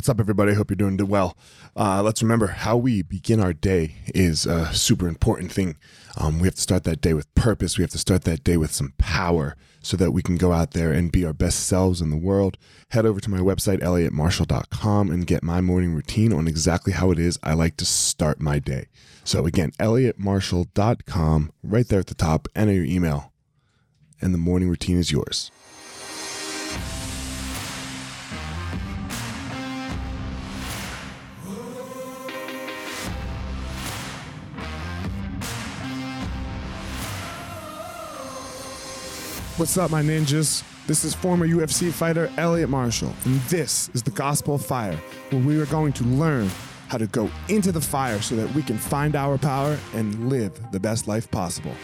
What's up, everybody? I Hope you're doing well. Uh, let's remember how we begin our day is a super important thing. Um, we have to start that day with purpose. We have to start that day with some power so that we can go out there and be our best selves in the world. Head over to my website, elliottmarshall.com, and get my morning routine on exactly how it is I like to start my day. So, again, elliottmarshall.com, right there at the top, enter your email, and the morning routine is yours. What's up, my ninjas? This is former UFC fighter Elliot Marshall, and this is the Gospel of Fire, where we are going to learn how to go into the fire so that we can find our power and live the best life possible.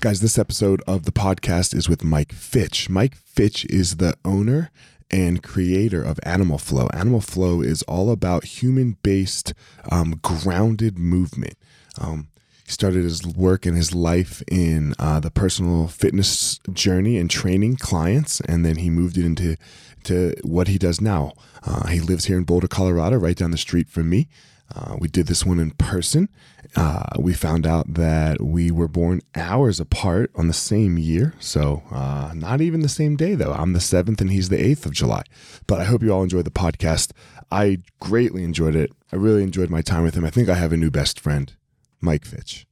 Guys, this episode of the podcast is with Mike Fitch. Mike Fitch is the owner and creator of Animal Flow. Animal Flow is all about human based, um, grounded movement. Um, he started his work and his life in uh, the personal fitness journey and training clients, and then he moved it into to what he does now. Uh, he lives here in Boulder, Colorado, right down the street from me. Uh, we did this one in person. Uh, we found out that we were born hours apart on the same year. So, uh, not even the same day, though. I'm the 7th and he's the 8th of July. But I hope you all enjoyed the podcast. I greatly enjoyed it. I really enjoyed my time with him. I think I have a new best friend, Mike Fitch.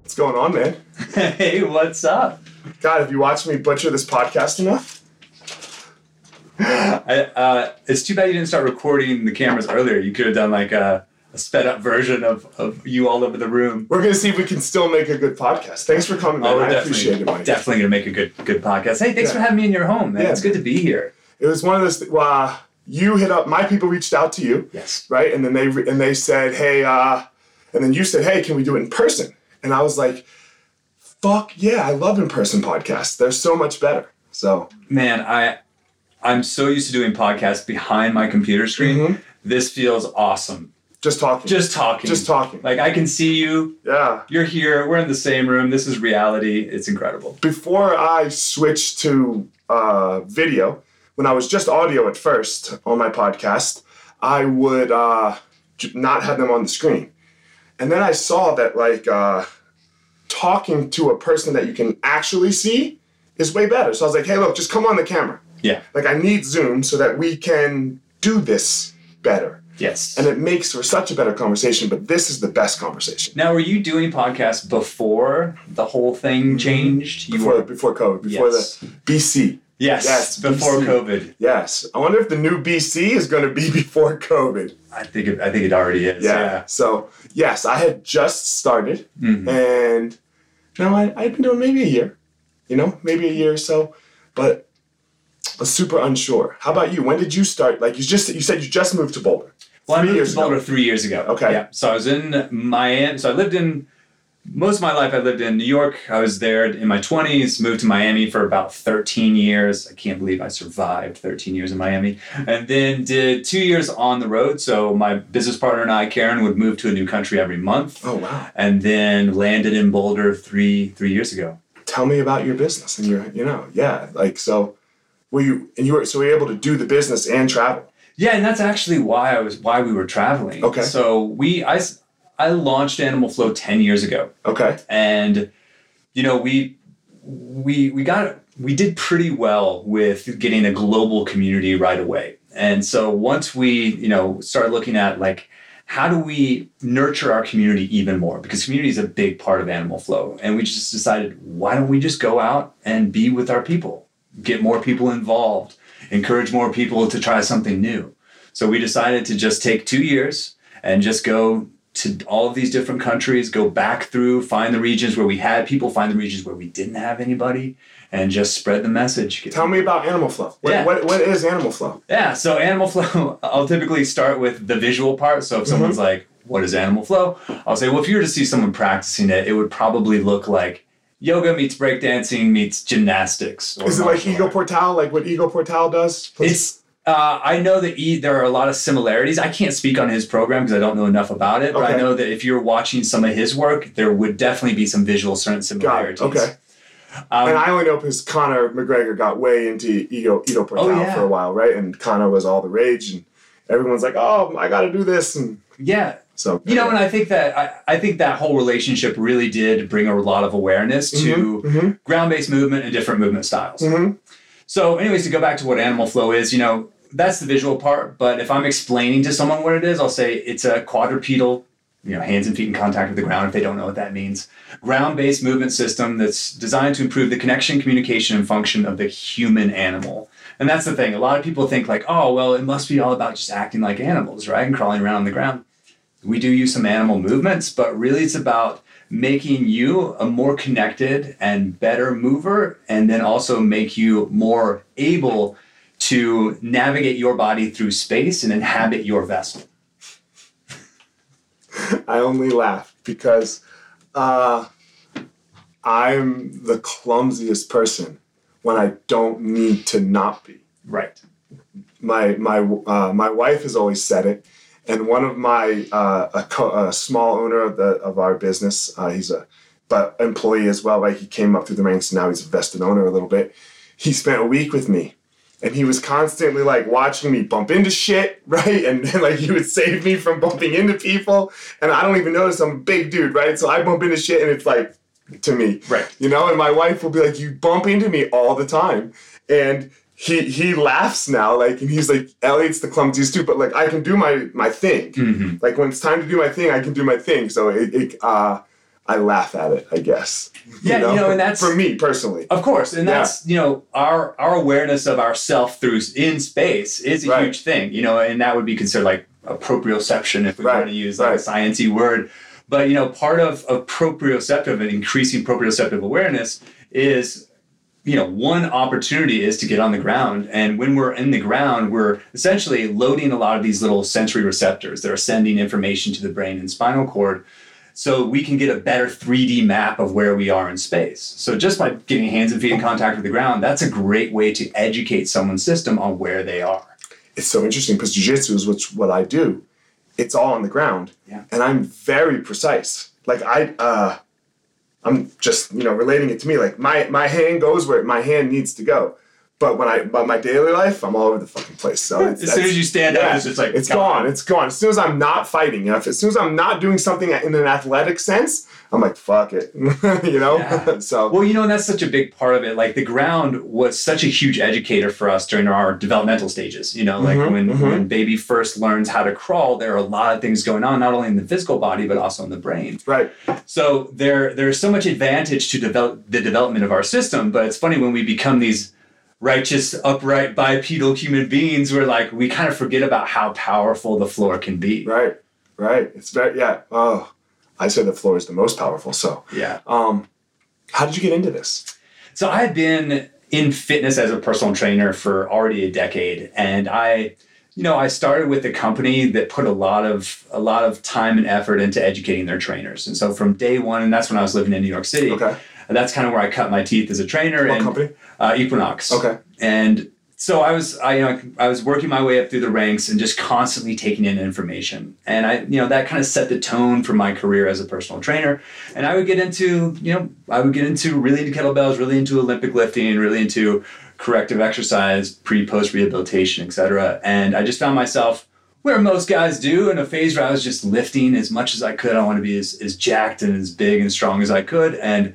What's going on, man? Hey, what's up? God, have you watched me butcher this podcast enough? I, uh, it's too bad you didn't start recording the cameras earlier. You could have done like a, a sped up version of, of you all over the room. We're gonna see if we can still make a good podcast. Thanks for coming, man. Oh, I appreciate it, Mike. definitely gonna make a good good podcast. Hey, thanks Yeah. for having me in your home, man. Yeah, it's good to be here. It was one of those. Th- uh, you hit up. My people reached out to you, Yes. right? And then they re- and they said, "Hey," uh, and then you said, "Hey, can we do it in person?" And I was like, "Fuck yeah! I love in person podcasts. They're so much better." So Man, I I'm so used to doing podcasts behind my computer screen. Mhm. This feels awesome. just talking, Just talking. just talking. Like I can see you. yeah. You're here. We're in the same room. This is reality. It's incredible. Before I switched to uh, video, when I was just audio at first on my podcast, I would uh, not have them on the screen. And then I saw that like uh, talking to a person that you can actually see is way better. So I was like, hey, look, just come on the camera. Yeah. Like I need Zoom so that we can do this better. Yes. And it makes for such a better conversation, but this is the best conversation. Now, were you doing podcasts before the whole thing changed? You Mm-hmm. Before, were. before COVID, before Yes. the BC. Yes, Yes, before BC. COVID. Yes. I wonder if the new BC is going to be before COVID. I think it, I think it already is. Yeah. Yeah. So, yes, I had just started Mhm. and you know, I, I'd been doing maybe a year, you know, maybe a year or so, but I super unsure. How about you? When did you start? Like you just, you said you just moved to Boulder. Well, I Three moved years to Boulder ago. three years ago. Okay. Yeah. So I was in Miami. So I lived in most of my life. I lived in New York. I was there in my twenties. Moved to Miami for about thirteen years. I can't believe I survived thirteen years in Miami. And then did two years on the road. So my business partner and I, Karen, would move to a new country every month. Oh, wow. And then landed in Boulder three three years ago. Tell me about your business and your, you know, yeah. Like, so were you, and you were, so were you able to do the business and travel? Yeah, and that's actually why I was why we were traveling. Okay. So we I I launched Animal Flow ten years ago, Okay. and you know we we we got we did pretty well with getting a global community right away. And so once we you know started looking at like how do we nurture our community even more because community is a big part of Animal Flow, and we just decided why don't we just go out and be with our people, get more people involved, encourage more people to try something new. So we decided to just take two years and just go to all of these different countries, go back through, find the regions where we had people, find the regions where we didn't have anybody, and just spread the message. Tell me about Animal Flow. What, Yeah. what, what is Animal Flow? Yeah, so Animal Flow, I'll typically start with the visual part. So if mm-hmm. someone's like, what is Animal Flow? I'll say, well, if you were to see someone practicing it, it would probably look like yoga meets breakdancing meets gymnastics. Is it like Ido. Portal, like what Ido Portal does? It's Uh, I know that he, there are a lot of similarities. I can't speak on his program because I don't know enough about it, okay. but I know that if you're watching some of his work, there would definitely be some visual certain similarities. it. Okay. Um, and I only know because Conor McGregor got way into Ido Ito Portal Oh, yeah. for a while, right? And Conor was all the rage, and everyone's like, "Oh, I got to do this," and yeah, so you know, and I think that I, I think that whole relationship really did bring a lot of awareness to mhm. ground-based movement and different movement styles. Mhm. So, anyways, to go back to what animal flow is, you know, that's the visual part. But if I'm explaining to someone what it is, I'll say it's a quadrupedal, you know, hands and feet in contact with the ground if they don't know what that means. Ground-based movement system that's designed to improve the connection, communication, and function of the human animal. And that's the thing. A lot of people think like, oh, well, it must be all about just acting like animals, right? And crawling around on the ground. We do use some animal movements, but really it's about making you a more connected and better mover, and then also make you more able to navigate your body through space and inhabit your vessel. I only laugh because uh, I'm the clumsiest person when I don't need to not be. Right. My my uh, my wife has always said it, and one of my uh, a, co- a small owner of the of our business, uh, he's a but employee as well. Right, he came up through the ranks. Now he's a vested owner a little bit. He spent a week with me. And he was constantly like watching me bump into shit, right? And then like he would save me from bumping into people. And I don't even notice I'm a big dude, right? So I bump into shit and it's like to me. Right. You know, and my wife will be like, You bump into me all the time. And he he laughs now, like, and he's like, Elliot's the clumsiest too, but like I can do my my thing. Mhm. Like when it's time to do my thing, I can do my thing. So it, it uh I laugh at it, I guess. Yeah, you know, and that's- for me personally. Of course, and Yeah. that's you know our our awareness of ourself through in space is a Right. huge thing, you know, and that would be considered like a proprioception if we Right, want to use like right. a sciencey word. But you know, part of of proprioceptive and increasing proprioceptive awareness is you know one opportunity is to get on the ground and when we're in the ground we're essentially loading a lot of these little sensory receptors that are sending information to the brain and spinal cord so we can get a better 3D map of where we are in space. So just by getting hands and feet in contact with the ground, that's a great way to educate someone's system on where they are. It's so interesting because jujitsu is what's what I do. It's all on the ground. Yeah. And I'm very precise. Like I uh I'm just, you know, relating it to me. Like my my hand goes where my hand needs to go. But when I but my daily life, I'm all over the fucking place. So it's, As soon as you stand up, it's just like it's gone. It's gone. As soon as I'm not fighting, you know, if, as soon as I'm not doing something in an athletic sense, I'm like, fuck it. you know? Yeah. so Well, you know, and that's such a big part of it. Like the ground was such a huge educator for us during our developmental stages. You know, like Mhm, when mhm. when baby first learns how to crawl, there are a lot of things going on, not only in the physical body but also in the brain. right. So there there's so much advantage to develop the development of our system, but it's funny when we become these righteous, upright, bipedal human beings, we're like we kind of forget about how powerful the floor can be. Right. Right. It's very yeah. Oh. I say the floor is the most powerful. So Yeah. um how did you get into this? So I had been in fitness as a personal trainer for already a decade, and I, you know, I started with a company that put a lot of a lot of time and effort into educating their trainers. And so from day one, and that's when I was living in New York City. Okay. And that's kind of where I cut my teeth as a trainer. What and, company? Uh, Equinox. Okay. And so I was, I, you know, I was working my way up through the ranks and just constantly taking in information. And I, you know, that kind of set the tone for my career as a personal trainer. And I would get into, you know, I would get into really into kettlebells, really into Olympic lifting, really into corrective exercise, pre, post rehabilitation, et cetera. And I just found myself where most guys do in a phase where I was just lifting as much as I could. I want to be as, as jacked and as big and strong as I could. And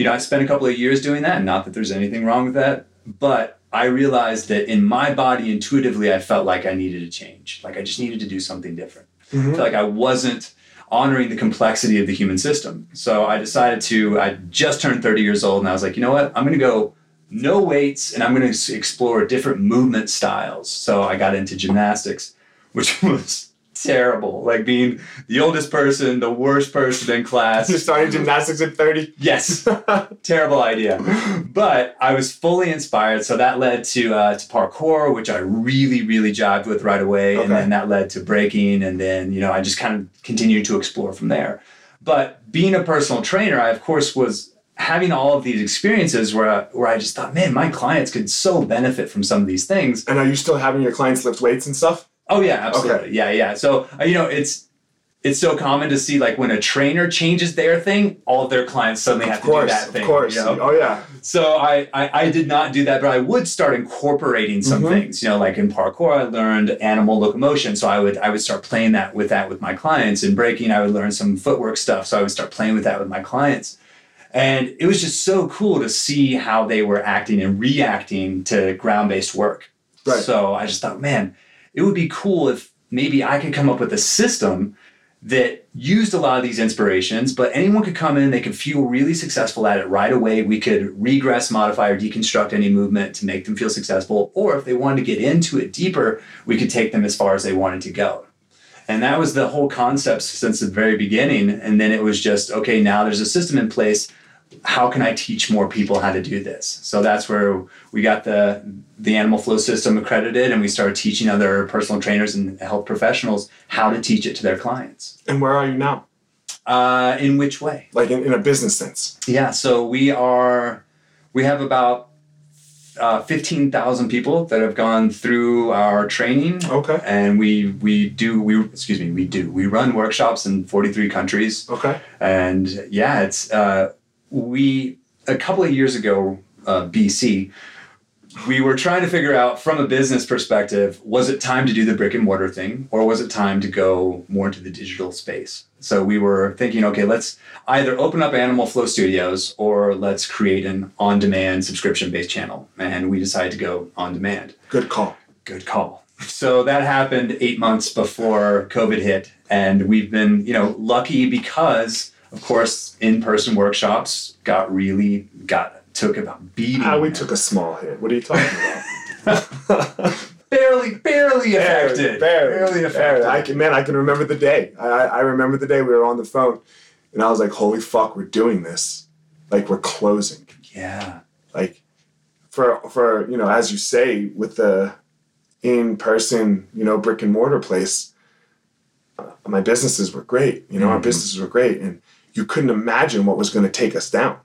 you know, I spent a couple of years doing that. Not that there's anything wrong with that, but I realized that in my body, intuitively, I felt like I needed a change. Like I just needed to do something different. I felt like I wasn't honoring the complexity of the human system. So I decided to, I just turned 30 years old and I was like, you know what? I'm going to go no weights and I'm going to explore different movement styles. So I got into gymnastics, which was terrible. Like being the oldest person, the worst person in class. You started gymnastics at 30. Yes, terrible idea. But I was fully inspired, so that led to uh, to parkour, which I really, really jived with right away, and then that led to breaking, and then you know I just kind of continued to explore from there. But being a personal trainer, I of course was having all of these experiences where I, where I just thought, man, my clients could so benefit from some of these things. And are you still having your clients lift weights and stuff? Oh yeah, absolutely. Yeah, yeah. So uh, you know, it's it's so common to see like when a trainer changes their thing, all of their clients suddenly have Of course, to do that thing. of course. you know? Oh yeah. So I, I I did not do that, but I would start incorporating some Mhm. things. You know, like in parkour, I learned animal locomotion, so I would I would start playing that with that with my clients. In breaking, I would learn some footwork stuff, so I would start playing with that with my clients. And it was just so cool to see how they were acting and reacting to ground based work. Right. So I just thought, man, it would be cool if maybe I could come up with a system that used a lot of these inspirations, but anyone could come in, they could feel really successful at it right away. We could regress, modify, or deconstruct any movement to make them feel successful. Or if they wanted to get into it deeper, we could take them as far as they wanted to go. And that was the whole concept since the very beginning. And then it was just, okay, now there's a system in place. How can I teach more people how to do this? So that's where we got the the Animal Flow system accredited, and we started teaching other personal trainers and health professionals how to teach it to their clients. And where are you now? Uh, in which way? Like in, in a business sense. Yeah, so we are, we have about uh, 15,000 people that have gone through our training. Okay. And we, we do, we, excuse me, we do, we run workshops in 43 countries. Okay. And yeah, it's, uh, we, a couple of years ago, uh, BC, we were trying to figure out from a business perspective was it time to do the brick and mortar thing or was it time to go more into the digital space? So we were thinking okay let's either open up animal flow studios or let's create an on-demand subscription based channel. And we decided to go on demand. Good call. good call. So that happened eight months before covid hit. And we've been you know lucky because of course in-person workshops got really got took about beating How we took a small hit. What are you talking about? barely, barely affected. Barely, affected. barely. I can, man, I can remember the day. I, I remember the day we were on the phone, and I was like, "Holy fuck, we're doing this! Like we're closing. yeah. Like for for you know, as you say, with the in person, you know, brick and mortar place, uh, my businesses were great. You know, our Mhm. businesses were great, and you couldn't imagine what was going to take us down,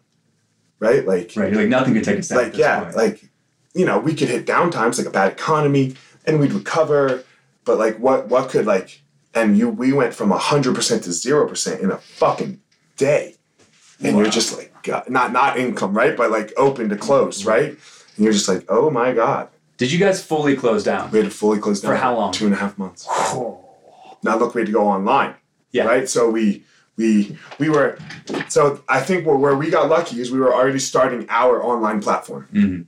right? Like Right. Like nothing could take us down. like yeah point. like you know we could hit downtimes like a bad economy and we'd recover but like what what could like and you we went from 100% to 0% in a fucking day and Wow. you're just like God, not not income right but like open to close mm-hmm. right and you're just like oh my god Did you guys fully close down? we had to fully close down For how long? two and a half months now look we had to go online Yeah. right so we we we were so i think where, where we got lucky is we were already starting our online platform. Mhm.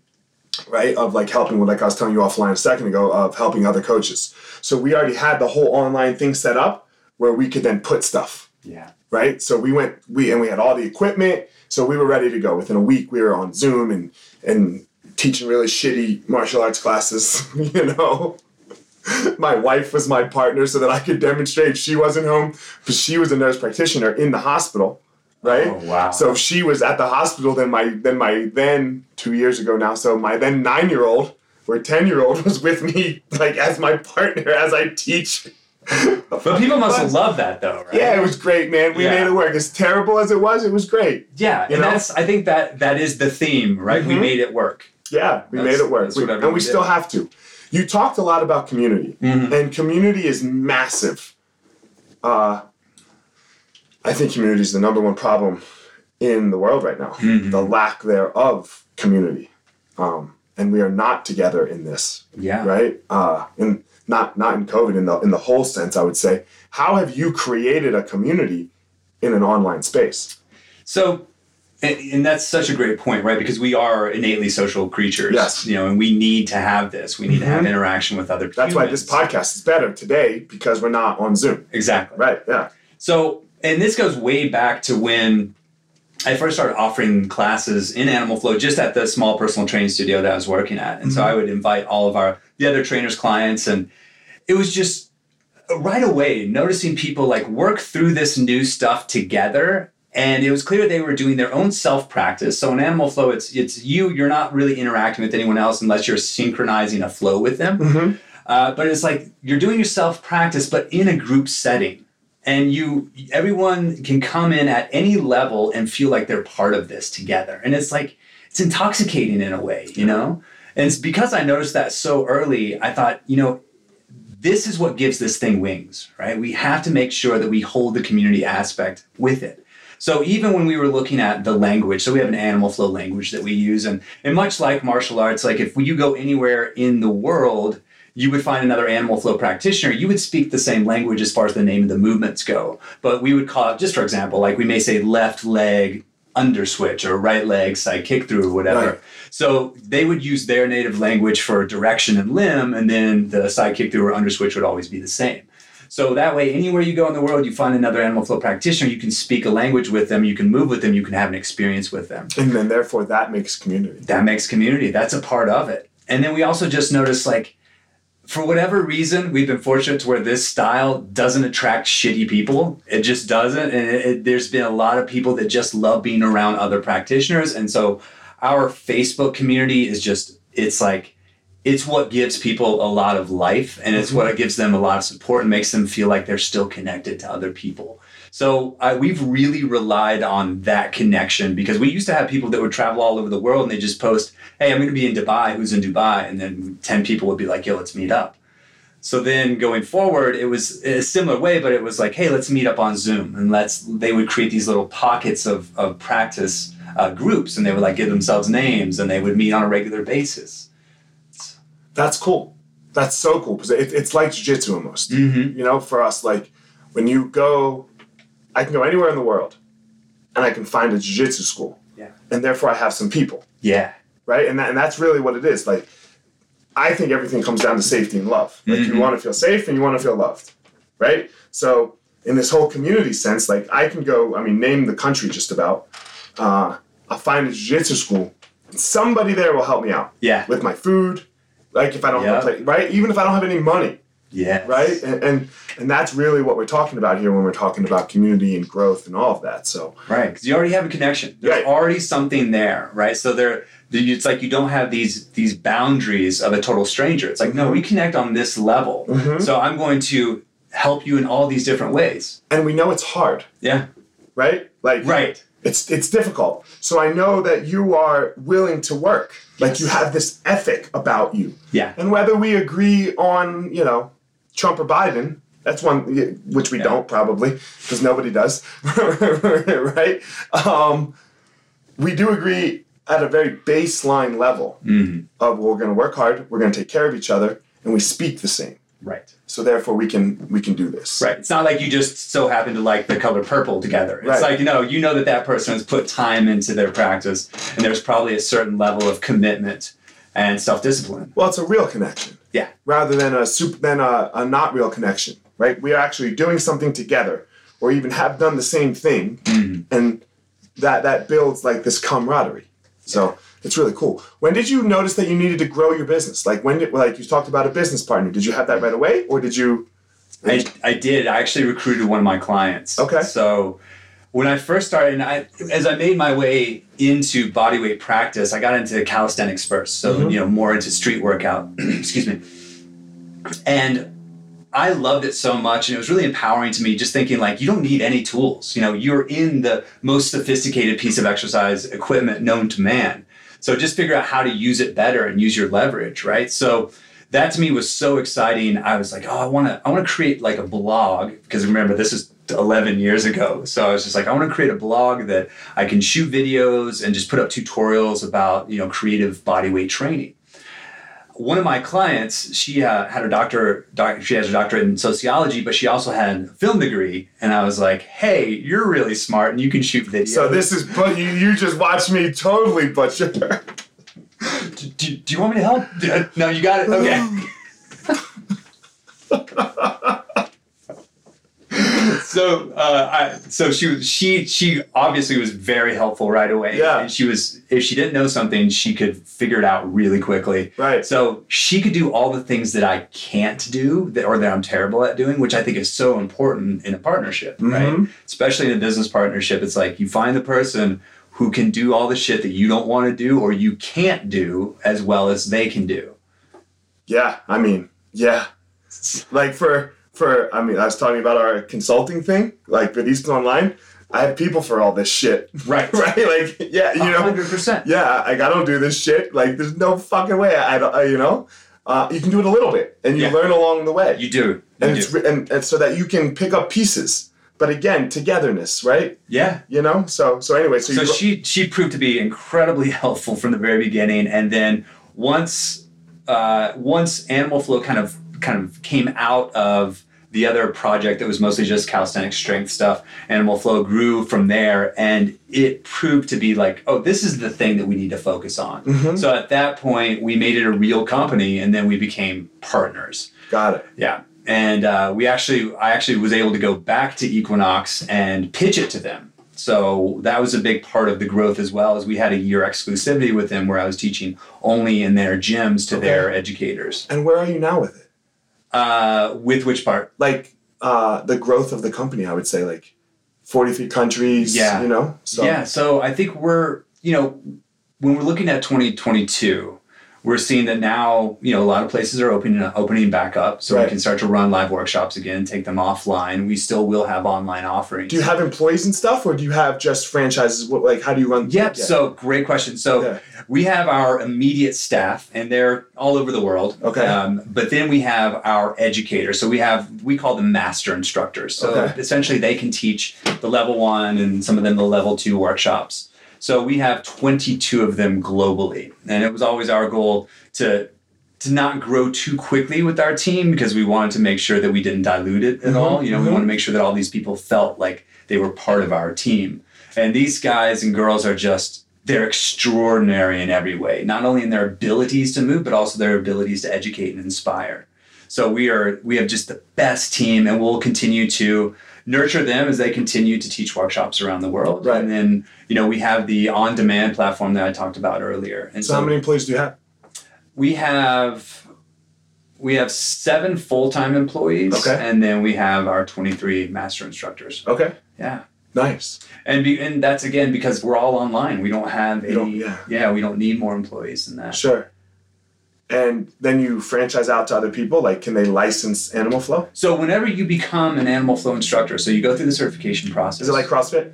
right? Of like helping with like i was telling you offline a second ago of helping other coaches. So we already had the whole online thing set up where we could then put stuff. Yeah. right? So we went we and we had all the equipment. So we were ready to go. Within a week we were on zoom and and teaching really shitty martial arts classes you know my wife was my partner so that i could demonstrate she wasn't home but she was a nurse practitioner in the hospital right Oh wow. so if she was at the hospital, then my then my then two years ago now, so my then nine year old or ten year old was with me like as my partner as I teach. but people must love that though, right? Yeah, it was great, man. We Yeah. made it work. As terrible as it was, it was great. Yeah, and know? that's I think that that is the theme, right? We Mhm. made it work. Yeah, we That's- made it work, We- and we did. still have to. You talked a lot about community, Mhm. and community is massive. Uh, I think community is the number one problem in the world right now. Mhm. The lack thereof of community, um, and we are not together in this. Yeah. right? Uh, in not not in COVID, in the in the whole sense, I would say. How have you created a community in an online space? So, and, and that's such a great point, right? Because we are innately social creatures. Yes. You know, and we need to have this. We need to have Mhm. interaction with other people. That's why this podcast is better today because we're not on Zoom. Exactly. Right? Yeah. So, and this goes way back to when I first started offering classes in Animal Flow just at the small personal training studio that I was working at. And so Mm-hmm. I would invite all of our the other trainers clients and it was just right away noticing people like work through this new stuff together and it was clear they were doing their own self practice. So in Animal Flow it's it's you you're not really interacting with anyone else unless you're synchronizing a flow with them. Mm-hmm. Uh, but it's like you're doing your self practice, but in a group setting. and you everyone can come in at any level and feel like they're part of this together and it's like it's intoxicating in a way you know and it's because i noticed that so early i thought you know this is what gives this thing wings right we have to make sure that we hold the community aspect with it so even when we were looking at the language so we have an animal flow language that we use and, and much like martial arts like if you go anywhere in the world you would find another animal flow practitioner, you would speak the same language as far as the name of the movements go. But we would call it, just for example, like we may say left leg under switch or right leg side kick through or whatever. Right. So they would use their native language for direction and limb, and then the side kick through or under switch would always be the same. So that way, anywhere you go in the world, you find another animal flow practitioner, you can speak a language with them, you can move with them, you can have an experience with them. And then therefore that makes community. That makes community. That's a part of it. And then we also just notice like for whatever reason, we've been fortunate to where this style doesn't attract shitty people. It just doesn't. And it, it, there's been a lot of people that just love being around other practitioners. And so our Facebook community is just, it's like, it's what gives people a lot of life and it's mm-hmm. what gives them a lot of support and makes them feel like they're still connected to other people. So uh, we've really relied on that connection because we used to have people that would travel all over the world and they just post, "Hey, I'm going to be in Dubai. Who's in Dubai?" And then ten people would be like, "Yo, let's meet up." So then going forward, it was a similar way, but it was like, "Hey, let's meet up on Zoom," and let's. They would create these little pockets of of practice uh, groups, and they would like give themselves names, and they would meet on a regular basis. That's cool. That's so cool because it, it's like jujitsu almost. Mm-hmm. You know, for us, like when you go I can go anywhere in the world and I can find a jiu-jitsu school. Yeah. And therefore I have some people. Yeah. Right? And that, and that's really what it is. Like I think everything comes down to safety and love. Like mm-hmm. you want to feel safe and you want to feel loved. Right? So in this whole community sense, like I can go, I mean, name the country just about. Uh, I'll find a jiu-jitsu school. Somebody there will help me out. Yeah. With my food. Like if I don't yep. have a place, right? Even if I don't have any money. Yeah. Right? And, and and that's really what we're talking about here when we're talking about community and growth and all of that. So Right, because you already have a connection. There's right. already something there, right? So there it's like you don't have these these boundaries of a total stranger. It's like, mm-hmm. no, we connect on this level. Mm-hmm. So I'm going to help you in all these different ways. And we know it's hard. Yeah. Right? Like Right. It's it's difficult. So I know that you are willing to work. Like you have this ethic about you. Yeah. And whether we agree on, you know, Trump or Biden, that's one which we yeah. don't probably because nobody does, right? Um, we do agree at a very baseline level mm-hmm. of we're going to work hard, we're going to take care of each other, and we speak the same. Right. So therefore, we can we can do this. Right. It's not like you just so happen to like the color purple together. It's right. like you know you know that that person has put time into their practice, and there's probably a certain level of commitment and self discipline. Well, it's a real connection. Yeah. Rather than a super, than a, a not real connection, right? We are actually doing something together, or even have done the same thing, mm-hmm. and that that builds like this camaraderie. So it's really cool. When did you notice that you needed to grow your business? Like when did like you talked about a business partner? Did you have that right away, or did you? I, I did. I actually recruited one of my clients. Okay. So when I first started, and I, as I made my way into bodyweight practice, I got into calisthenics first. So, mm-hmm. you know, more into street workout. Excuse me. And I loved it so much. And it was really empowering to me just thinking, like, you don't need any tools. You know, you're in the most sophisticated piece of exercise equipment known to man. So just figure out how to use it better and use your leverage, right? So, that to me was so exciting. I was like, oh, I want to, I want to create like a blog because remember this is 11 years ago. So I was just like, I want to create a blog that I can shoot videos and just put up tutorials about, you know, creative body weight training. One of my clients, she uh, had a doctor, doc, she has a doctorate in sociology, but she also had a film degree. And I was like, hey, you're really smart and you can shoot videos. So this is, but you, you just watched me totally butcher. do, do, do you want me to help? No, you got it. Okay. so uh, I, so she she she obviously was very helpful right away. Yeah. And she was if she didn't know something, she could figure it out really quickly. Right. So she could do all the things that I can't do that, or that I'm terrible at doing, which I think is so important in a partnership, mm-hmm. right? Especially in a business partnership, it's like you find the person who can do all the shit that you don't want to do or you can't do as well as they can do. Yeah, I mean, yeah. Like for for I mean I was talking about our consulting thing, like with Easton Online. I have people for all this shit. Right. right? Like yeah, you know. hundred percent. Yeah, like I don't do this shit. Like there's no fucking way. I, I don't. I, you know. Uh, you can do it a little bit, and you Yeah. learn along the way. You do. You and do. it's and, and so that you can pick up pieces. But again, togetherness, right? yeah. You know. So so anyway, so, So you, she she proved to be incredibly helpful from the very beginning, and then once uh, once Animal Flow kind of kind of came out of the other project that was mostly just calisthenics strength stuff, Animal Flow grew from there, and it proved to be like, oh, this is the thing that we need to focus on. Mhm. So at that point, we made it a real company, and then we became partners. got it. Yeah. And uh, we actually, I actually was able to go back to Equinox and pitch it to them. So that was a big part of the growth as well as we had a year exclusivity with them where I was teaching only in their gyms to their educators. And where are you now with it? Uh, with which part? Like uh, the growth of the company, I would say like 43 countries. Yeah. You know. So Yeah. So I think we're, you know, when we're looking at 2022, we're seeing that now, you know, a lot of places are opening opening back up, so Right. we can start to run live workshops again, take them offline. We still will have online offerings. Do you have employees and stuff, or do you have just franchises? What like how do you run? Yep. Yeah. So great question. So Yeah. we have our immediate staff, and they're all over the world. Okay. Um, but then we have our educators. So we have we call them master instructors. So Okay. essentially, they can teach the level one and some of them the level two workshops. So we have 22 of them globally, and it was always our goal to to not grow too quickly with our team because we wanted to make sure that we didn't dilute it at Mhm, all. You know, we mhm. want to make sure that all these people felt like they were part of our team. And these guys and girls are just they're extraordinary in every way, not only in their abilities to move, but also their abilities to educate and inspire. So we are we have just the best team and we'll continue to nurture them as they continue to teach workshops around the world. Right. And then, you know, we have the on-demand platform that I talked about earlier. And so how many employees do you have? we have we have seven full-time employees Okay. and then we have our 23 master instructors Okay. yeah Nice. and be, and that's again because we're all online we don't have You don't- any yeah. we don't need more employees than that Sure. And then you franchise out to other people. Like, can they license Animal Flow? so whenever you become an animal flow instructor so you go through the certification process Is it like CrossFit?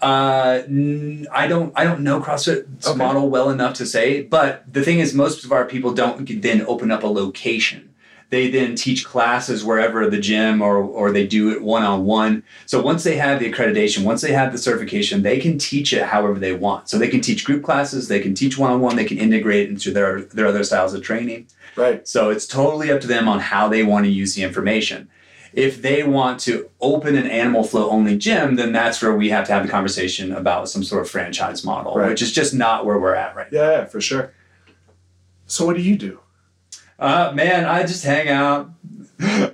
Uh, n- I don't. I don't know CrossFit's Okay. model well enough to say. But the thing is, most of our people don't then open up a location. They then teach classes wherever the gym or or they do it one on one. So once they have the accreditation, once they have the certification, they can teach it however they want. So they can teach group classes, they can teach one on one, they can integrate into their their other styles of training. Right. So it's totally up to them on how they want to use the information. If they want to open an animal flow only gym, then that's where we have to have the conversation about some sort of franchise model, Right. which is just not where we're at right now. Yeah, yeah, for sure. So what do you do? Uh, man, I just hang out,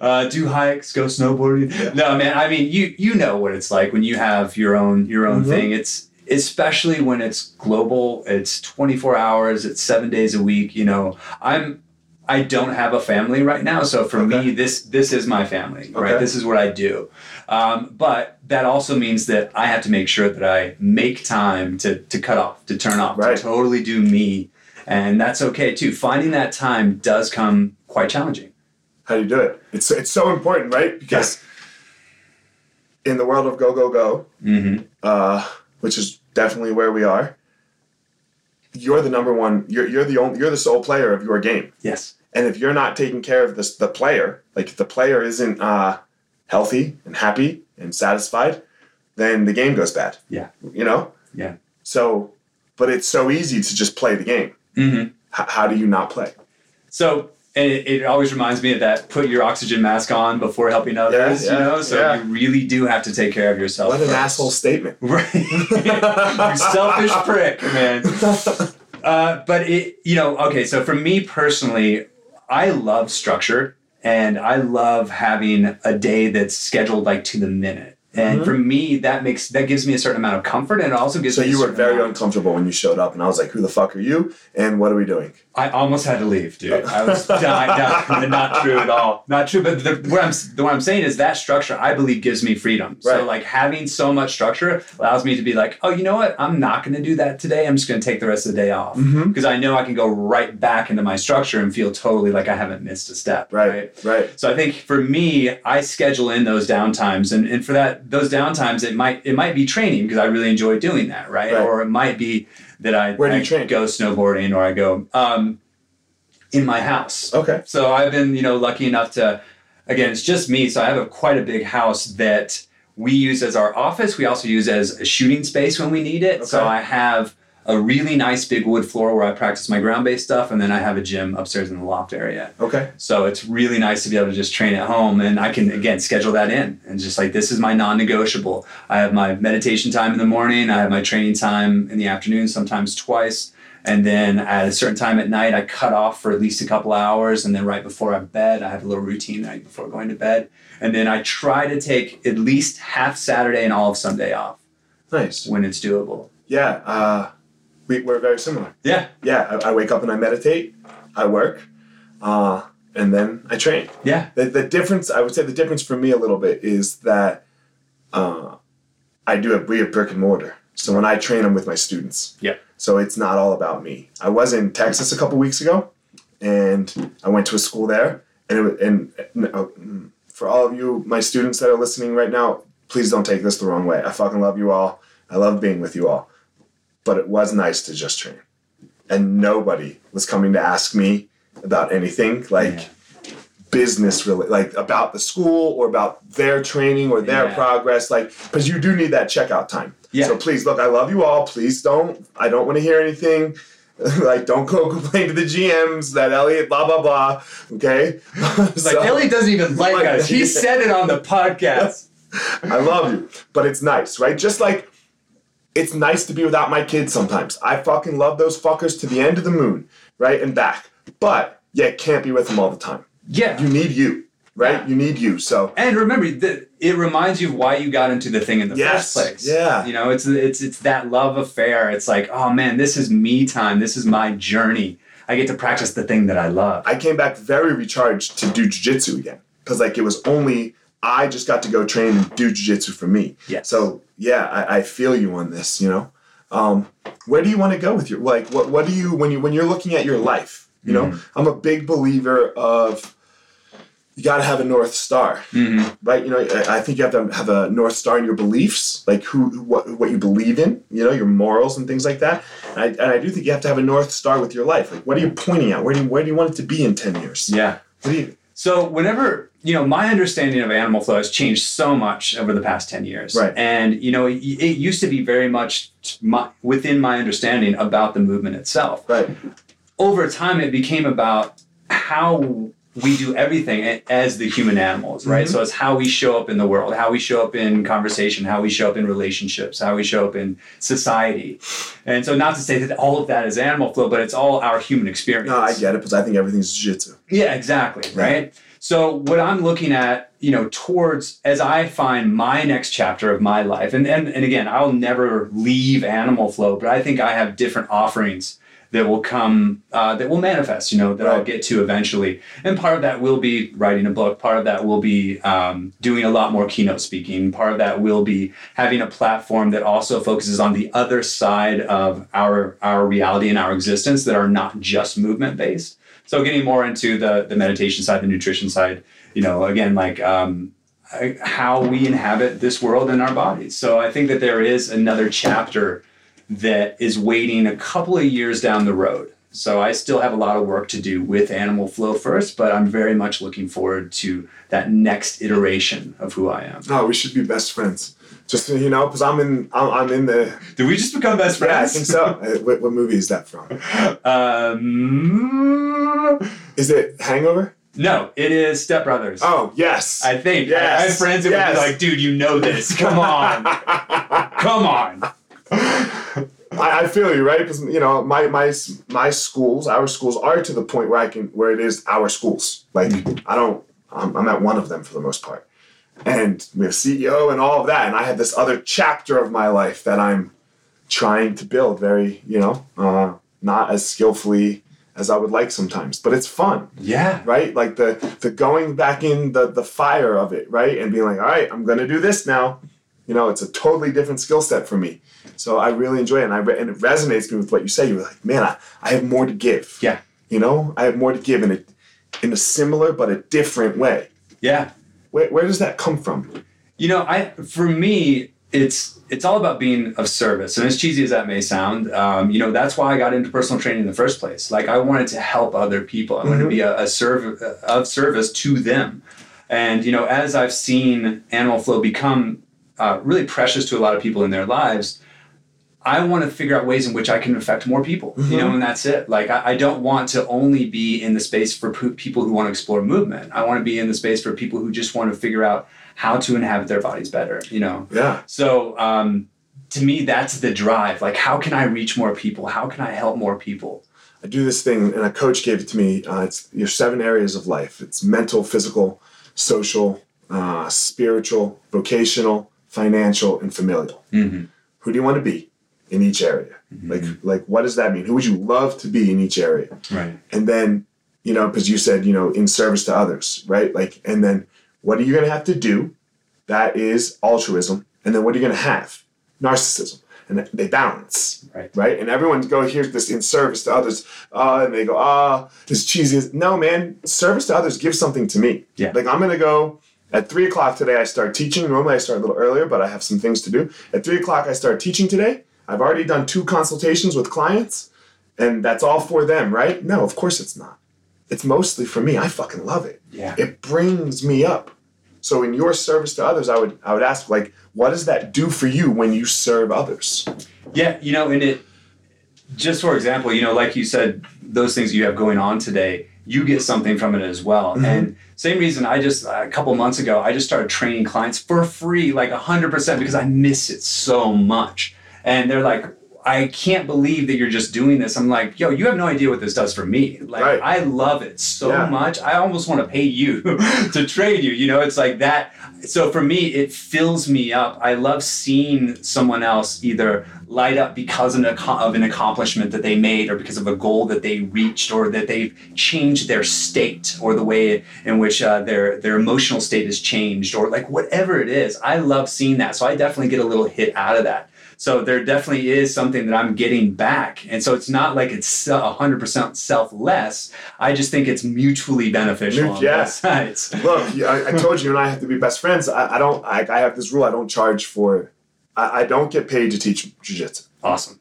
uh, do hikes, go snowboarding. Yeah. No, man, I mean, you you know what it's like when you have your own your own Mhm. thing. It's especially when it's global. It's 24 hours. It's seven days a week. You know, I'm I don't have a family right now, so for Okay. me, this this is my family, right? Okay. This is what I do. Um, but that also means that I have to make sure that I make time to to cut off, to turn off, Right. to totally do me, and that's okay too. Finding that time does come quite challenging. How do you do it? It's it's so important, right? Because in the world of go go go, Mm-hmm. uh, which is definitely where we are, you're the number one. You're you're the only. You're the sole player of your game. Yes. And if you're not taking care of this, the player, like if the player isn't uh, healthy and happy and satisfied, then the game goes bad. Yeah. You know. Yeah. So, but it's so easy to just play the game. Mm-hmm. H- how do you not play? So and it, it always reminds me of that put your oxygen mask on before helping others, yeah, you know? So yeah. you really do have to take care of yourself. What an first. asshole statement. Right. you selfish prick, man. Uh, but it, you know, okay, so for me personally, I love structure and I love having a day that's scheduled like to the minute. And for me, that makes that gives me a certain amount of comfort, and it also gives So me. a you were very amount- uncomfortable when you showed up, and I was like, "Who the fuck are you? And what are we doing?" I almost had to leave, dude. I was dying. No, not true at all. Not true. But the, what I'm the, what I'm saying is that structure, I believe, gives me freedom. Right. So like having so much structure allows me to be like, oh, you know what? I'm not going to do that today. I'm just going to take the rest of the day off Mm-hmm. because I know I can go right back into my structure and feel totally like I haven't missed a step. Right, right. So I think for me, I schedule in those downtimes, and, and for that those downtimes, it might it might be training because I really enjoy doing that, right? Right. Or it might be that I, Where do you I train? go snowboarding or I go um, in my house. Okay. So I've been you know lucky enough to again it's just me, so I have a quite a big house that we use as our office. We also use as a shooting space when we need it. So I have a really nice big wood floor where I practice my ground based stuff, and then I have a gym upstairs in the loft area. Okay. So it's really nice to be able to just train at home and I can again schedule that in and just like this is my non-negotiable. I have my meditation time in the morning, I have my training time in the afternoon, sometimes twice. And then at a certain time at night, I cut off for at least a couple hours. And then right before I bed, I have a little routine right before going to bed. And then I try to take at least half Saturday and all of Sunday off Nice. when it's doable. Yeah. Uh, we, we're very similar. Yeah. Yeah. I, I wake up and I meditate. I work, uh, and then I train. Yeah. The, the difference, I would say, the difference for me a little bit is that uh, I do have we have brick and mortar. So when I train, I'm with my students. Yeah. So it's not all about me. I was in Texas a couple weeks ago, and I went to a school there, and it, and uh, mm, for all of you, my students that are listening right now, please don't take this the wrong way. I fucking love you all. I love being with you all, but it was nice to just train, and nobody was coming to ask me about anything like. Yeah. Business really like about the school or about their training or their Yeah. progress, like because you do need that checkout time. Yeah. So please look, I love you all. Please don't. I don't want to hear anything. like don't go complain to the GMs that Elliot blah blah blah. Okay. It's like Ellie doesn't even like Like- us. He said it on the podcast. I love you, but it's nice, right? Just like it's nice to be without my kids sometimes. I fucking love those fuckers to the end of the moon, right and back. But yeah, can't be with them all the time. Yeah. You need you, right? Yeah. You need you. So And remember that it reminds you of why you got into the thing in the Yes, first place. yeah. You know, it's it's it's that love affair. It's like, oh man, this is me time. This is my journey. I get to practice the thing that I love. I came back very recharged to do jujitsu again because like it was only I just got to go train and do jujitsu for me. Yes. So yeah, I, I feel you on this. You know, um, where do you want to go with your like what what do you when you when you're looking at your life? You know, Mm-hmm. I'm a big believer of you got to have a north star, Mhm. right? You know, I, I think you have to have a north star in your beliefs, like who what what you believe in. You know, your morals and things like that. And I, and I do think you have to have a north star with your life. Like, what are you pointing at? Where do you where do you want it to be in ten years? Yeah. What do you? So whenever you know, my understanding of animal flow has changed so much over the past ten years. Right. And you know, it, it used to be very much my, within my understanding about the movement itself. Right. over time it became about how we do everything as the human animals right Mm-hmm. so it's how we show up in the world how we show up in conversation how we show up in relationships how we show up in society and so not to say that all of that is animal flow but it's all our human experience No, I get it, because I think everything's jiu-jitsu. yeah, exactly, right? So what I'm looking at, you know, towards as I find my next chapter of my life, and and, and again, I'll never leave animal flow, but I think I have different offerings that will come uh, that will manifest, you know, that I'll get to eventually. And part of that will be writing a book. Part of that will be um, doing a lot more keynote speaking. Part of that will be having a platform that also focuses on the other side of our our reality and our existence that are not just movement based. So getting more into the the meditation side, the nutrition side, you know, again, like um, how we inhabit this world and our bodies. So I think that there is another chapter that is waiting a couple of years down the road. So I still have a lot of work to do with Animal Flow first, but I'm very much looking forward to that next iteration of who I am. No, we should be best friends. Just so you know, because I'm in, I'm, I'm in the. Did we just become best Yeah, I friends? think so. Uh, what, what movie is that from? Um, Is it Hangover? no, it is Step Brothers. Oh yes. I think. Yes. I, I have friends that would be like, dude, you know this. Come on. Come on. I, I feel you, right? Because you know, my my my schools, our schools, are to the point where I can, where it is our schools. Like Mm-hmm. I don't, I'm, I'm at one of them for the most part, and we have CEO and all of that. And I have this other chapter of my life that I'm trying to build very, you know, uh, not as skillfully as I would like sometimes, but it's fun. Yeah. Right? Like the the going back in the the fire of it, right? And being like, all right, I'm gonna do this now. You know, it's a totally different skill set for me. So I really enjoy it, and I re- and it resonates me with what you say. You're like, man, I, I have more to give. Yeah. You know, I have more to give in a in a similar but a different way. Yeah. Where, where does that come from? You know, I for me, it's it's all about being of service. And as cheesy as that may sound, um, you know, that's why I got into personal training in the first place. Like I wanted to help other people. I wanted to be a, a serv- of service to them. And you know, as I've seen Animal Flow become uh, really precious to a lot of people in their lives, I want to figure out ways in which I can affect more people, you know, and that's it. Like, I, I don't want to only be in the space for p- people who want to explore movement. I want to be in the space for people who just want to figure out how to inhabit their bodies better, you know? Yeah. So, um, to me, that's the drive. Like, how can I reach more people? How can I help more people? I do this thing, and a coach gave it to me. Uh, it's your seven areas of life. It's mental, physical, social, uh, spiritual, vocational, financial, and familial. Mm-hmm. Who do you want to be in each area? Like, like what does that mean? Who would you love to be in each area? Right. And then, you know, because you said, you know, in service to others, right? Like, and then what are you going to have to do? That is altruism. And then what are you going to have? Narcissism. And they balance, Right. right? And everyone go here's this in service to others, uh, and they go, ah, this cheesy. No, man, service to others gives something to me. Yeah. Like I'm gonna go at three o'clock today. I start teaching. Normally I start a little earlier, but I have some things to do. At three o'clock I start teaching today. I've already done two consultations with clients, and that's all for them, right? No, of course it's not. It's mostly for me. I fucking love it. Yeah. It brings me up. So in your service to others, I would I would ask like, what does that do for you when you serve others? Yeah, you know, and it just for example, you know, like you said, those things you have going on today, you get something from it as well. Mm-hmm. And same reason, I just uh, a couple months ago, I just started training clients for free, like hundred percent, because I miss it so much. And they're like, I can't believe that you're just doing this. I'm like, yo, you have no idea what this does for me. Like, Right. I love it so Yeah. much. I almost want to pay you to trade you. You know, it's like that. So for me, it fills me up. I love seeing someone else either light up because of an, of an accomplishment that they made or because of a goal that they reached or that they've changed their state or the way in which uh, their their emotional state has changed or like whatever it is. I love seeing that. So I definitely get a little hit out of that. So there definitely is something that I'm getting back. And so it's not like it's a 100% selfless. I just think it's mutually beneficial on Yeah. both sides. Look, I, I told you, and I have to be best friends. I, I don't. I, I have this rule. I don't charge for. I, I don't get paid to teach jujitsu. Awesome.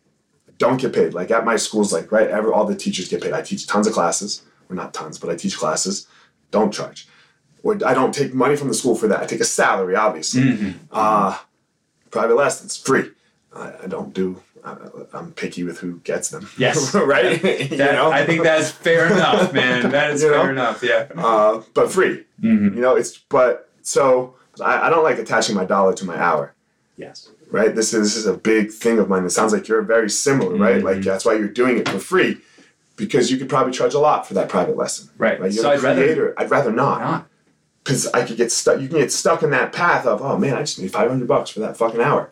Don't get paid. Like at my schools, like right, every all the teachers get paid. I teach tons of classes, or not tons, but I teach classes. Don't charge, or I don't take money from the school for that. I take a salary, obviously. Uh, private lessons free. I, I don't do. I, I'm picky with who gets them. Yes. right. you know? I think that's fair enough, man. That is You know? fair enough. Yeah. uh, but free. Mhm. You know, it's but so I, I don't like attaching my dollar to my hour. Yes. right? This is, this is a big thing of mine. It sounds like you're very similar, right? Like that's why you're doing it for free, because you could probably charge a lot for that private lesson. Right. Right? You're So I'd rather. I'd rather not, not. because I could get stuck. You can get stuck in that path of, oh man, I just need five hundred bucks for that fucking hour.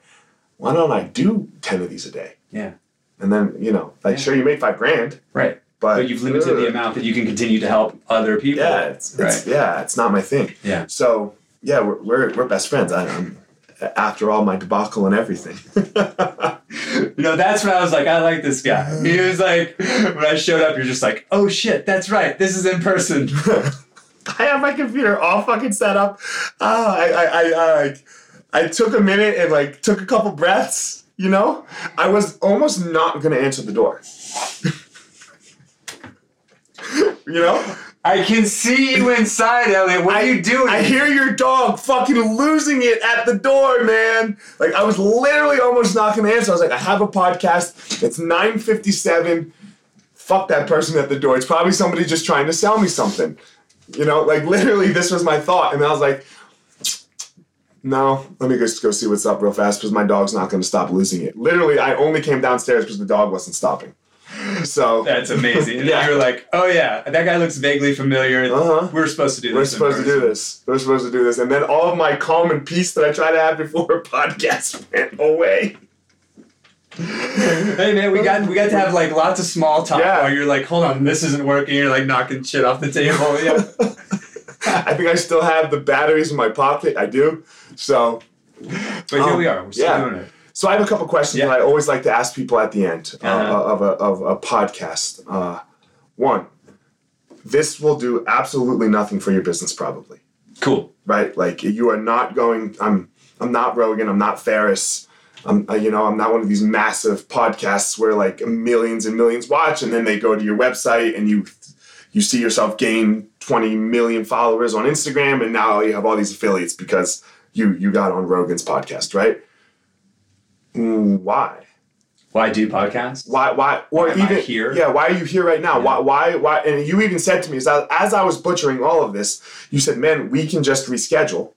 Why don't I do ten of these a day? Yeah. And then you know, like Yeah. sure, you made five grand, Right. but, But you've limited the amount that you can continue to help other people. Yeah, it's, it's yeah, it's not my thing. Yeah. So yeah, we're we're, we're best friends. I, I'm after all my debacle and everything. You know, that's when I was like, I like this guy. He was like, when I showed up, you're just like, oh shit, that's right. This is in person. I have my computer all fucking set up. Oh, I, I, I, I, like, I took a minute and like took a couple breaths. You know, I was almost not gonna answer the door. you know, I can see you inside, Elliot. What are you doing? I hear your dog fucking losing it at the door, man. Like I was literally almost not gonna answer. I was like, I have a podcast. It's nine fifty seven. Fuck that person at the door. It's probably somebody just trying to sell me something. You know, like literally, this was my thought, and I was like, no, let me just go see what's up real fast because my dog's not going to stop losing it. Literally, I only came downstairs because the dog wasn't stopping. So That's amazing. And Yeah. you were like, oh yeah, that guy looks vaguely familiar. Uh-huh. We're supposed to do this. we're supposed to do this. We're supposed to do this. And then all of my calm and peace that I try to have before a podcast went away. Hey man, we got we got to have like lots of small talk Yeah. while you're like, hold on, this isn't working. You're like knocking shit off the table. Yeah. I think I still have the batteries in my pocket. I do. So But here Um, we are. We're still yeah. doing it. So I have a couple questions Yeah. that I always like to ask people at the end uh, Uh-huh. of, a, of a podcast. Uh, one, this will do absolutely nothing for your business, probably, Cool. right? Like you are not going. I'm I'm not Rogan. I'm not Ferriss. I'm uh, you know I'm not one of these massive podcasts where like millions and millions watch, and then they go to your website and you you see yourself gain 20 million followers on Instagram, and now you have all these affiliates because you you got on Rogan's podcast, right? Why? Why do podcasts? Why? Why? Or Why am even here? Yeah. Why are you here right now? Why? Why? Why? And you even said to me as I, as I was butchering all of this, you said, "Man, we can just reschedule,"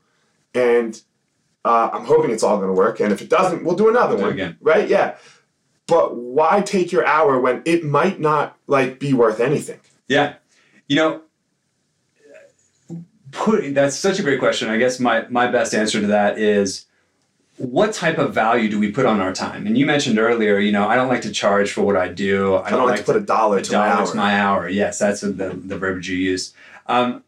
and uh, I'm hoping it's all going to work. And if it doesn't, we'll do another We'll do one. again. Right? Yeah. But why take your hour when it might not like be worth anything? Yeah. You know, put that's such a great question. I guess my my best answer to that is what type of value do we put on our time? And you mentioned earlier, you know, I don't like to charge for what I do. I I don't like to put a dollar a to my dollar hour. to my hour. Yes, that's the, the verbiage you use. Um,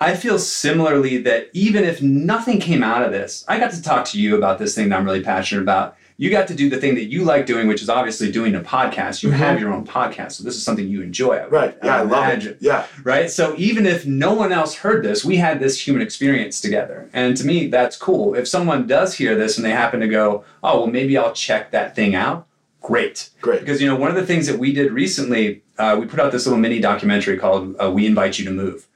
I feel similarly that even if nothing came out of this, I got to talk to you about this thing that I'm really passionate about. You got to do the thing that you like doing, which is obviously doing a podcast. You have your own podcast, so this is something you enjoy. I Mm-hmm. right? Yeah, I, love imagine it. Yeah. right? So even if no one else heard this, we had this human experience together. And to me, that's cool. If someone does hear this and they happen to go, oh, well, maybe I'll check that thing out, great. Great. Because, you know, one of the things that we did recently, uh, we put out this little mini documentary called uh, We Invite You to Move.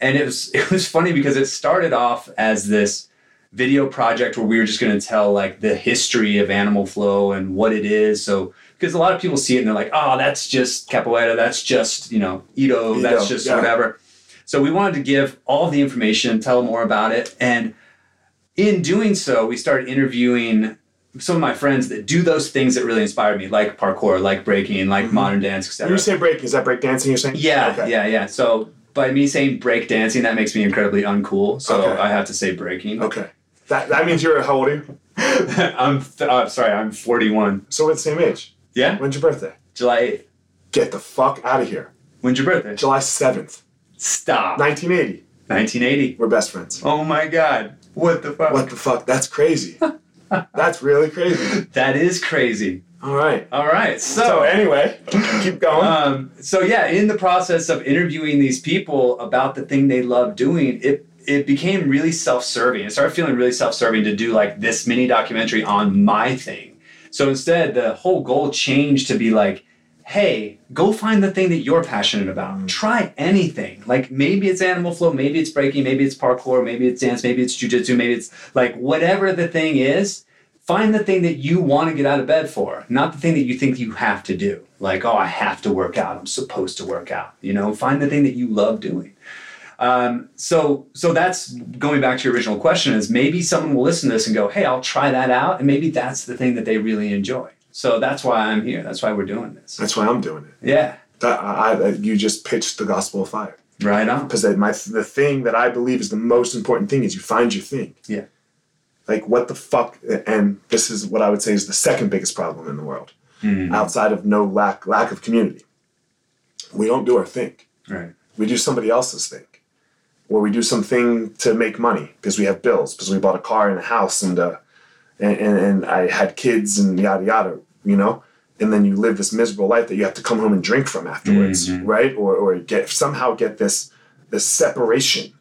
And it was, it was funny because it started off as this video project where we were just going to tell like the history of animal flow and what it is. So, because a lot of people see it and they're like, oh, that's just capoeira, that's just, you know, Ido, Ido, that's just yeah. whatever. So we wanted to give all the information, tell more about it. And in doing so, we started interviewing some of my friends that do those things that really inspire me, like parkour, like breaking, like mm-hmm. modern dance, etc. you say break, is that break dancing? You're saying? Yeah, Okay. yeah, yeah. So by me saying break dancing, that makes me incredibly uncool. So Okay. I have to say breaking. Okay. That that means you're how old are you? I'm th- uh, sorry, I'm 41. So we're the same age. Yeah, When's your birthday? July 8th. Get the fuck out of here. When's your birthday? July 7th, Stop. 1980. 1980. We're best friends. Oh my God. What the fuck? What the fuck? That's crazy. That's really crazy. That is crazy. All right. All right. So anyway, keep going. um, so yeah, in the process of interviewing these people about the thing they love doing, it it became really self-serving. It started feeling really self-serving to do like this mini documentary on my thing. So instead, the whole goal changed to be like, hey, go find the thing that you're passionate about. Mm. Try anything. Like maybe it's animal flow, maybe it's breaking, maybe it's parkour, maybe it's dance, maybe it's jujitsu, maybe it's like whatever the thing is. Find the thing that you want to get out of bed for, not the thing that you think you have to do. Like, oh, I have to work out. I'm supposed to work out. You know, find the thing that you love doing. Um, so, so that's going back to your original question. Is maybe someone will listen to this and go, "Hey, I'll try that out," and maybe that's the thing that they really enjoy. So that's why I'm here. That's why we're doing this. That's why I'm doing it. Yeah, That, I, I, you just pitched the gospel of fire. right on. Because my the thing that I believe is the most important thing is you find your thing. Yeah. Like what the fuck? And this is what I would say is the second biggest problem in the world, Mhm. outside of no lack lack of community. We don't do our thing. Right. We do somebody else's thing, or we do something to make money because we have bills because we bought a car and a house and uh, and, and and I had kids and yada yada. You know. And then you live this miserable life that you have to come home and drink from afterwards, Mhm. right? Or, or get somehow get this this separation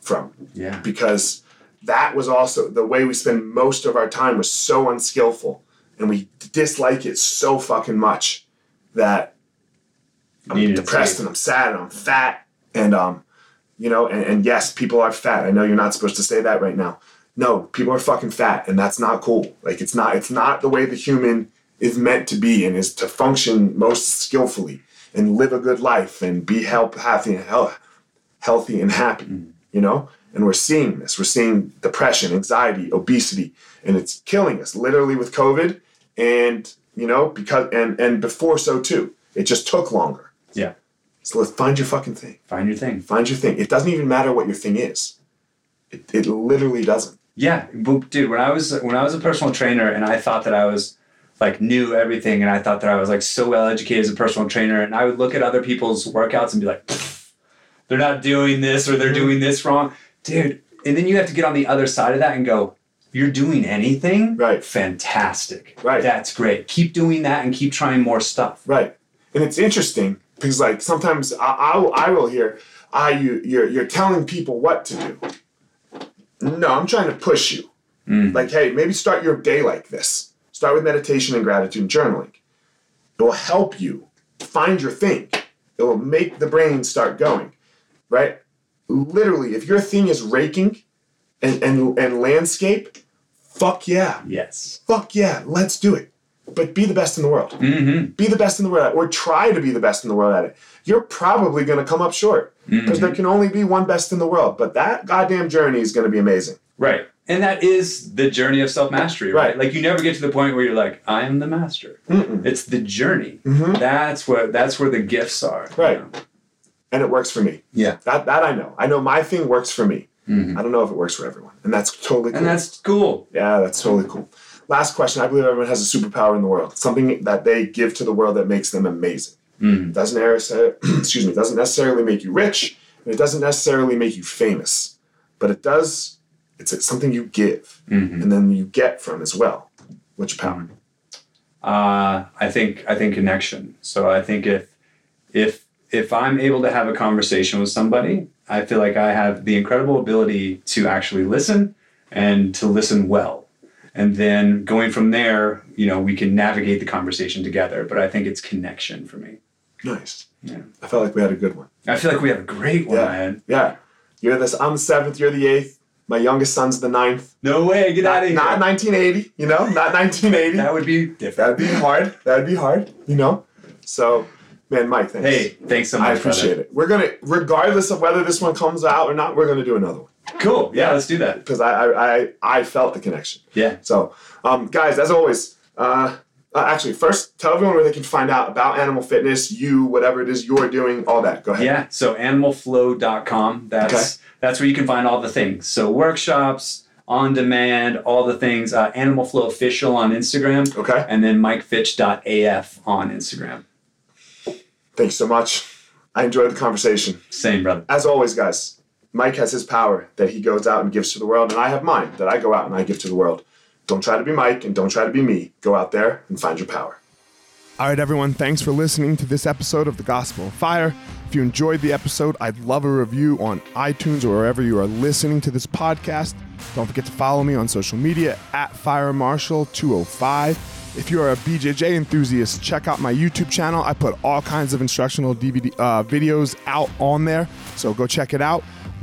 from Yeah. because that was also the way we spend most of our time was so unskillful and we dislike it so fucking much that I'm Needed depressed and I'm sad and I'm fat and um you know and, and yes people are fat. I know you're not supposed to say that right now. No people are fucking fat and that's not cool. Like it's not it's not the way the human is meant to be and is to function most skillfully and live a good life and be help happy and health, healthy and happy mm-hmm. you know? And we're seeing this. We're seeing depression anxiety obesity and it's killing us literally with covid and you know because and and before so too. It just took longer. Yeah. So let's find your fucking thing. Find your thing. Find your thing. It doesn't even matter what your thing is. It, it literally doesn't. Yeah, but dude, when I was when I was a personal trainer and I thought that I was like knew everything and I thought that I was like so well educated as a personal trainer and I would look at other people's workouts and be like, they're not doing this or they're mm-hmm. doing this wrong, dude. And then you have to get on the other side of that and go, you're doing anything, Right. Fantastic, Right. That's great. Keep doing that and keep trying more stuff. Right. And it's interesting because like sometimes I, I, will- I will hear, ah, you, you're, you're telling people what to do. No, I'm trying to push you. Like, hey, maybe start your day like this. Start with meditation and gratitude and journaling. It will help you find your thing. It will make the brain start going, right? Literally, if your thing is raking and, and, and landscape, fuck yeah. Yes. Fuck yeah, let's do it. But be the best in the world. Mm-hmm. Be the best in the world at it, or try to be the best in the world at it. You're probably going to come up short because there can only be one best in the world. But that goddamn journey is going to be amazing. Right. And that is the journey of self mastery, right? Right. Like you never get to the point where you're like, I am the master. Mm-mm. It's the journey. Mhm. That's what that's where the gifts are. you Right. know? And it works for me. Yeah. That that I know. I know my thing works for me. Mhm. I don't know if it works for everyone, and that's totally cool. And that's cool. yeah, that's totally cool. Last question. I believe everyone has a superpower in the world, something that they give to the world that makes them amazing. Mhm. doesn't necessarily, excuse me, doesn't necessarily make you rich, and it doesn't necessarily make you famous, but it does. It's something you give, Mhm. and then you get from as well. What's your power? Uh, I think I think connection. So I think if if if I'm able to have a conversation with somebody, I feel like I have the incredible ability to actually listen and to listen well. And then going from there, you know, we can navigate the conversation together. But I think it's connection for me. Nice. Yeah. I felt like we had a good one. I feel like we have a great one, Yeah. man. Yeah. You're this. I'm the seventh. You're the eighth. My youngest son's the ninth. No way, get out of here. not 1980. You know, not 1980. that would be different. That'd be hard. That'd be hard. You know. So, man, Mike, thanks. Hey, thanks so much. I appreciate it. We're gonna, regardless of whether this one comes out or not, we're gonna do another one. Cool. Yeah, let's do that. because I, I, I, I felt the connection. Yeah. So, um, guys, as always, uh, uh, actually, first tell everyone where they can find out about animal fitness, you, whatever it is you're doing, all that. Go ahead. Yeah, so animalflow.com. That's Okay. that's where you can find all the things. So workshops, on demand, all the things. Uh, Animal Flow official on Instagram, Okay. and then MikeFitch.af on Instagram. Thanks so much. I enjoyed the conversation. Same, brother. As always, guys, Mike has his power that he goes out and gives to the world, and I have mine that I go out and I give to the world. Don't try to be Mike and don't try to be me. Go out there and find your power. All right, everyone, thanks for listening to this episode of The Gospel of Fire. If you enjoyed the episode, I'd love a review on iTunes or wherever you are listening to this podcast. Don't forget to follow me on social media at FireMarshal205. If you are a BJJ enthusiast, check out my YouTube channel. I put all kinds of instructional DVD uh, videos out on there, so go check it out.